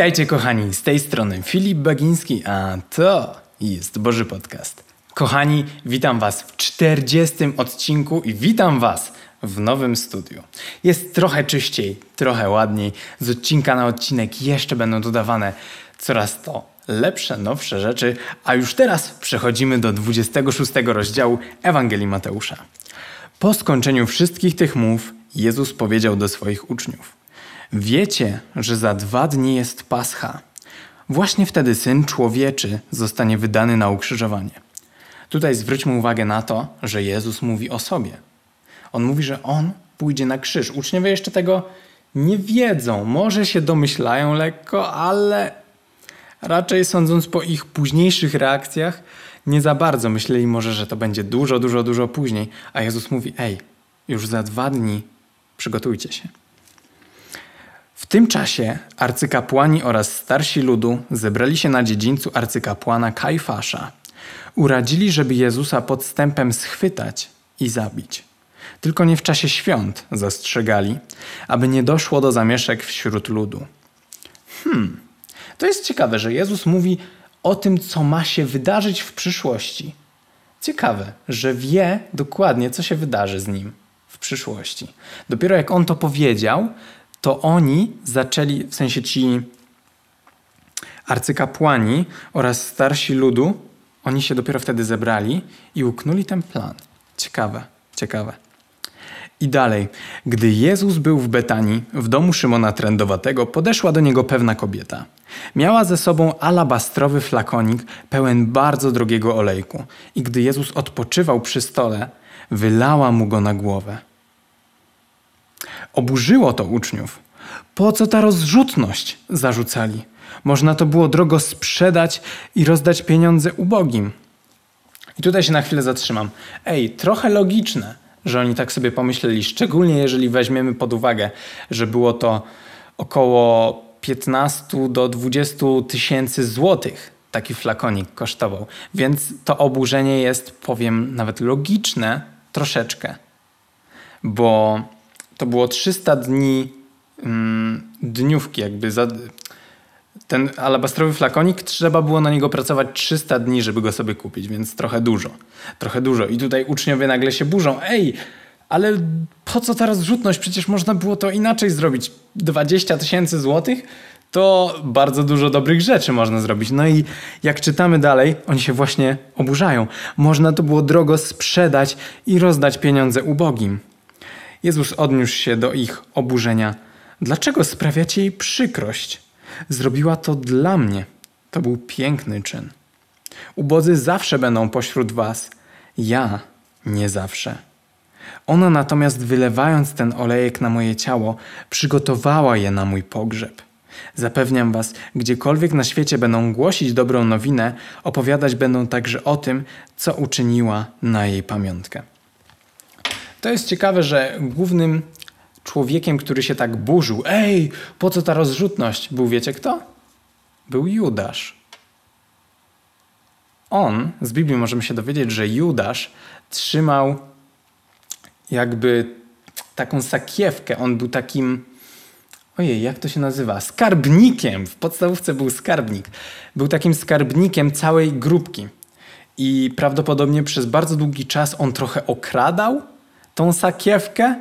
Witajcie kochani, z tej strony Filip Bagiński, a to jest Boży Podcast. Kochani, witam Was w 40 odcinku i witam Was w nowym studiu. Jest trochę czyściej, trochę ładniej. Z odcinka na odcinek jeszcze będą dodawane coraz to lepsze, nowsze rzeczy, a już teraz przechodzimy do 26 rozdziału Ewangelii Mateusza. Po skończeniu wszystkich tych mów, Jezus powiedział do swoich uczniów: Wiecie, że za dwa dni jest Pascha. Właśnie wtedy syn człowieczy zostanie wydany na ukrzyżowanie. Tutaj zwróćmy uwagę na to, że Jezus mówi o sobie. On mówi, że on pójdzie na krzyż. Uczniowie jeszcze tego nie wiedzą. Może się domyślają lekko, ale raczej sądząc po ich późniejszych reakcjach, nie za bardzo myśleli może, że to będzie dużo, dużo, dużo później. A Jezus mówi: Ej, już za dwa dni przygotujcie się. W tym czasie arcykapłani oraz starsi ludu zebrali się na dziedzińcu arcykapłana Kajfasza. Uradzili, żeby Jezusa podstępem schwytać i zabić. Tylko nie w czasie świąt, zastrzegali, aby nie doszło do zamieszek wśród ludu. Hmm, to jest ciekawe, że Jezus mówi o tym, co ma się wydarzyć w przyszłości. Ciekawe, że wie dokładnie, co się wydarzy z nim w przyszłości. Dopiero jak on to powiedział, to oni zaczęli, w sensie ci arcykapłani oraz starsi ludu, oni się dopiero wtedy zebrali i uknuli ten plan. Ciekawe, ciekawe. I dalej. Gdy Jezus był w Betanii, w domu Szymona Trędowatego, podeszła do niego pewna kobieta. Miała ze sobą alabastrowy flakonik pełen bardzo drogiego olejku. I gdy Jezus odpoczywał przy stole, wylała mu go na głowę. Oburzyło to uczniów. Po co ta rozrzutność? zarzucali. Można to było drogo sprzedać i rozdać pieniądze ubogim. I tutaj się na chwilę zatrzymam. Ej, trochę logiczne, że oni tak sobie pomyśleli, szczególnie jeżeli weźmiemy pod uwagę, że było to około 15 do 20 tysięcy złotych taki flakonik kosztował. Więc to oburzenie jest, powiem, nawet logiczne troszeczkę, bo to było 300 dni mm, dniówki, jakby za, ten alabastrowy flakonik, trzeba było na niego pracować 300 dni, żeby go sobie kupić, więc trochę dużo. Trochę dużo. I tutaj uczniowie nagle się burzą. Ej, ale po co ta rozrzutność? Przecież można było to inaczej zrobić. 20 tysięcy złotych? To bardzo dużo dobrych rzeczy można zrobić. No i jak czytamy dalej, oni się właśnie oburzają. Można to było drogo sprzedać i rozdać pieniądze ubogim. Jezus odniósł się do ich oburzenia. Dlaczego sprawiacie jej przykrość? Zrobiła to dla mnie. To był piękny czyn. Ubodzy zawsze będą pośród was, ja nie zawsze. Ona natomiast wylewając ten olejek na moje ciało, przygotowała je na mój pogrzeb. Zapewniam was, gdziekolwiek na świecie będą głosić dobrą nowinę, opowiadać będą także o tym, co uczyniła na jej pamiątkę. To jest ciekawe, że głównym człowiekiem, który się tak burzył, ej, po co ta rozrzutność, był wiecie kto? Był Judasz. On, z Biblii możemy się dowiedzieć, że Judasz trzymał jakby taką sakiewkę. On był takim, ojej, jak to się nazywa? Skarbnikiem. W podstawówce był skarbnik. Był takim skarbnikiem całej grupki. I prawdopodobnie przez bardzo długi czas on trochę okradał tą sakiewkę,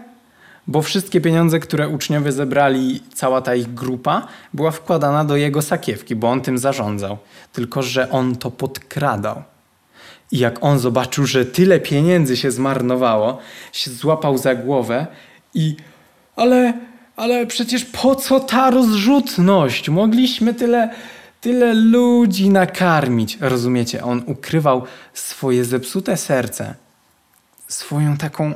bo wszystkie pieniądze, które uczniowie zebrali, cała ta ich grupa, była wkładana do jego sakiewki, bo on tym zarządzał. Tylko, że on to podkradał. I jak on zobaczył, że tyle pieniędzy się zmarnowało, się złapał za głowę i ale, ale przecież po co ta rozrzutność? Mogliśmy tyle, tyle ludzi nakarmić. Rozumiecie? On ukrywał swoje zepsute serce, swoją taką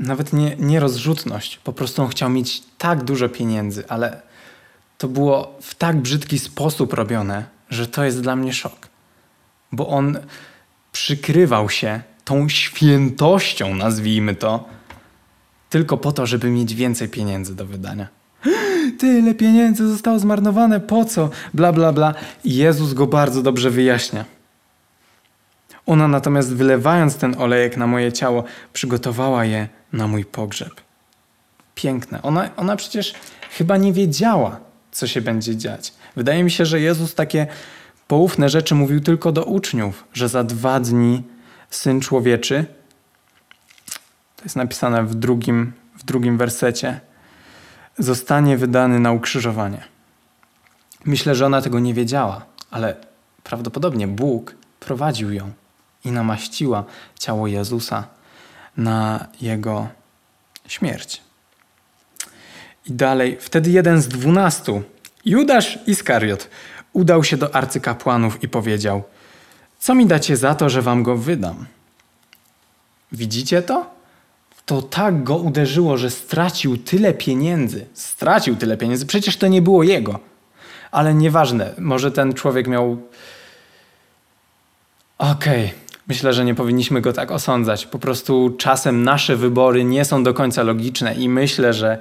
nawet nie, nie rozrzutność, po prostu on chciał mieć tak dużo pieniędzy, ale to było w tak brzydki sposób robione, że to jest dla mnie szok. Bo on przykrywał się tą świętością, nazwijmy to, tylko po to, żeby mieć więcej pieniędzy do wydania. Tyle pieniędzy zostało zmarnowane, po co? Bla, bla, bla. Jezus go bardzo dobrze wyjaśnia. Ona natomiast wylewając ten olejek na moje ciało, przygotowała je na mój pogrzeb. piękne. Ona, ona przecież chyba nie wiedziała, co się będzie dziać. Wydaje mi się, że Jezus takie poufne rzeczy mówił tylko do uczniów, że za dwa dni syn człowieczy, to jest napisane w drugim, w drugim wersecie, zostanie wydany na ukrzyżowanie. Myślę, że ona tego nie wiedziała, ale prawdopodobnie Bóg prowadził ją i namaściła ciało Jezusa na jego śmierć. I dalej, wtedy jeden z dwunastu, Judasz Iskariot, udał się do arcykapłanów i powiedział: Co mi dacie za to, że wam go wydam? Widzicie to? To tak go uderzyło, że stracił tyle pieniędzy. Stracił tyle pieniędzy, przecież to nie było jego. Ale nieważne, może ten człowiek miał. Okej, okay. Myślę, że nie powinniśmy go tak osądzać. Po prostu czasem nasze wybory nie są do końca logiczne i myślę, że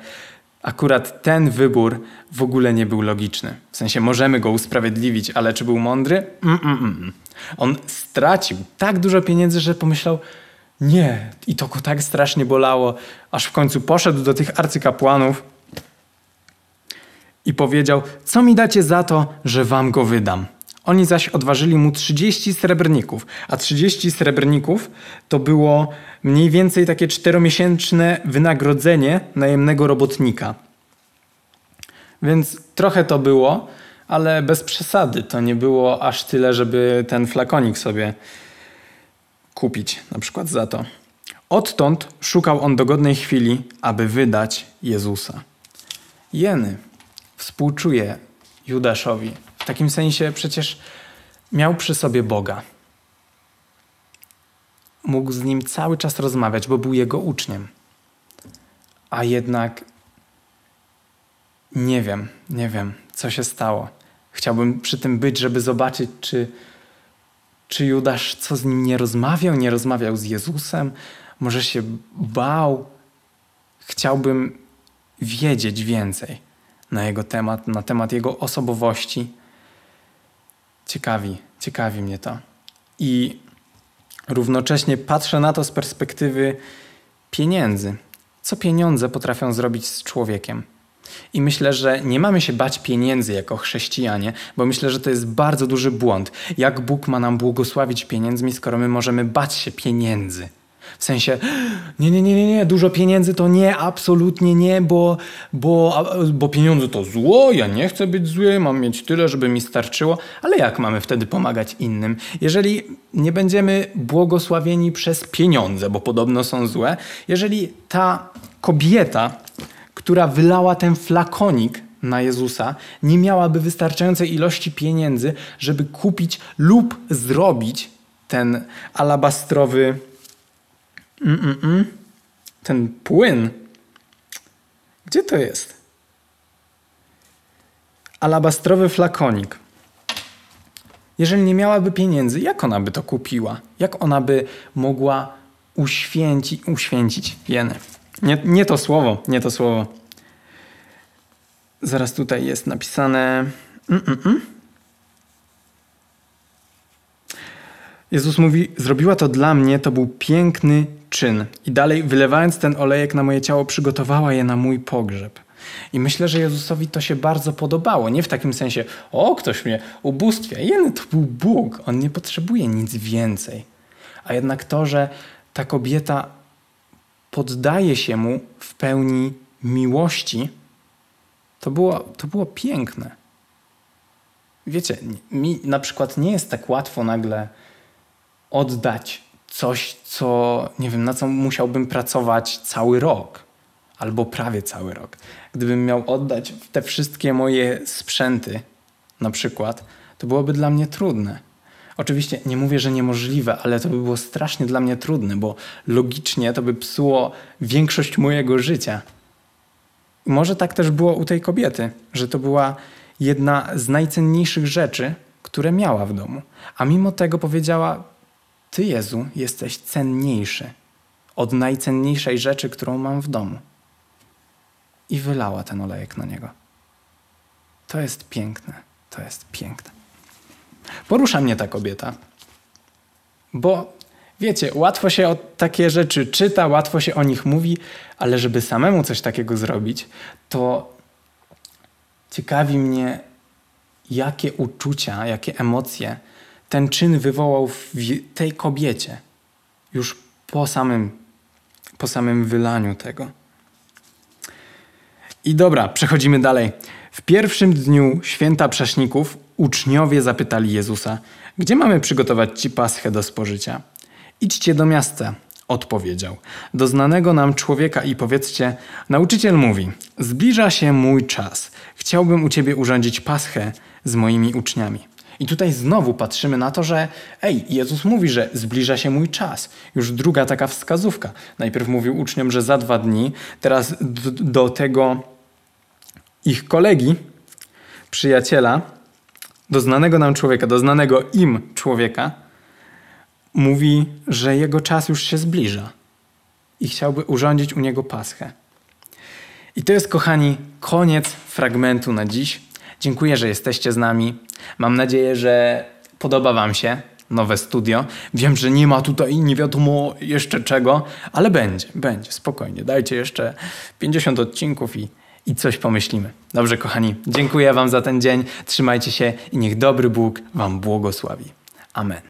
akurat ten wybór w ogóle nie był logiczny. W sensie możemy go usprawiedliwić, ale czy był mądry? Mm-mm. On stracił tak dużo pieniędzy, że pomyślał, nie, i to go tak strasznie bolało, aż w końcu poszedł do tych arcykapłanów i powiedział: Co mi dacie za to, że wam go wydam? Oni zaś odważyli mu 30 srebrników, a 30 srebrników to było mniej więcej takie czteromiesięczne wynagrodzenie najemnego robotnika. Więc trochę to było, ale bez przesady. To nie było aż tyle, żeby ten flakonik sobie kupić, na przykład za to. Odtąd szukał on dogodnej chwili, aby wydać Jezusa. Jeny współczuje Judaszowi. W takim sensie przecież miał przy sobie Boga. Mógł z nim cały czas rozmawiać, bo był jego uczniem. A jednak nie wiem, nie wiem, co się stało. Chciałbym przy tym być, żeby zobaczyć, czy, czy Judasz co z nim nie rozmawiał, nie rozmawiał z Jezusem, może się bał. Chciałbym wiedzieć więcej na jego temat, na temat jego osobowości. Ciekawi, ciekawi mnie to. I równocześnie patrzę na to z perspektywy pieniędzy. Co pieniądze potrafią zrobić z człowiekiem? I myślę, że nie mamy się bać pieniędzy jako chrześcijanie, bo myślę, że to jest bardzo duży błąd. Jak Bóg ma nam błogosławić pieniędzmi, skoro my możemy bać się pieniędzy? W sensie, nie, nie, nie, nie, nie, dużo pieniędzy to nie, absolutnie nie, bo, bo, bo pieniądze to zło, ja nie chcę być zły, mam mieć tyle, żeby mi starczyło, ale jak mamy wtedy pomagać innym? Jeżeli nie będziemy błogosławieni przez pieniądze, bo podobno są złe, jeżeli ta kobieta, która wylała ten flakonik na Jezusa, nie miałaby wystarczającej ilości pieniędzy, żeby kupić lub zrobić ten alabastrowy Mm-mm-mm. Ten płyn. Gdzie to jest? Alabastrowy flakonik. Jeżeli nie miałaby pieniędzy, jak ona by to kupiła? Jak ona by mogła uświęcić, uświęcić jeny? Nie, nie to słowo, nie to słowo. Zaraz tutaj jest napisane. Mm-mm-mm. Jezus mówi: Zrobiła to dla mnie, to był piękny czyn. I dalej, wylewając ten olejek na moje ciało, przygotowała je na mój pogrzeb. I myślę, że Jezusowi to się bardzo podobało. Nie w takim sensie, o, ktoś mnie ubóstwia. Jeny to był Bóg. On nie potrzebuje nic więcej. A jednak to, że ta kobieta poddaje się mu w pełni miłości, to było, to było piękne. Wiecie, mi na przykład nie jest tak łatwo nagle oddać coś, co nie wiem, na co musiałbym pracować cały rok albo prawie cały rok. Gdybym miał oddać te wszystkie moje sprzęty, na przykład, to byłoby dla mnie trudne. Oczywiście nie mówię, że niemożliwe, ale to by było strasznie dla mnie trudne, bo logicznie to by psuło większość mojego życia. Może tak też było u tej kobiety, że to była jedna z najcenniejszych rzeczy, które miała w domu. A mimo tego powiedziała: ty, Jezu, jesteś cenniejszy od najcenniejszej rzeczy, którą mam w domu. I wylała ten olejek na niego. To jest piękne, to jest piękne. Porusza mnie ta kobieta, bo Wiecie, łatwo się o takie rzeczy czyta, łatwo się o nich mówi, ale żeby samemu coś takiego zrobić, to ciekawi mnie, jakie uczucia, jakie emocje ten czyn wywołał w tej kobiecie już po samym, po samym wylaniu tego. I dobra, przechodzimy dalej. W pierwszym dniu święta Prześników uczniowie zapytali Jezusa, gdzie mamy przygotować ci paschę do spożycia? Idźcie do miasta, odpowiedział. Do znanego nam człowieka i powiedzcie, nauczyciel mówi, zbliża się mój czas. Chciałbym u ciebie urządzić paschę z moimi uczniami. I tutaj znowu patrzymy na to, że ej, Jezus mówi, że zbliża się mój czas. Już druga taka wskazówka. Najpierw mówił uczniom, że za dwa dni, teraz do tego ich kolegi, przyjaciela, do znanego nam człowieka, do znanego im człowieka, mówi, że jego czas już się zbliża i chciałby urządzić u niego paschę. I to jest, kochani, koniec fragmentu na dziś. Dziękuję, że jesteście z nami. Mam nadzieję, że podoba Wam się nowe studio. Wiem, że nie ma tutaj nie wiadomo jeszcze czego, ale będzie, będzie, spokojnie. Dajcie jeszcze 50 odcinków i, i coś pomyślimy. Dobrze, kochani, dziękuję Wam za ten dzień. Trzymajcie się i niech dobry Bóg Wam błogosławi. Amen.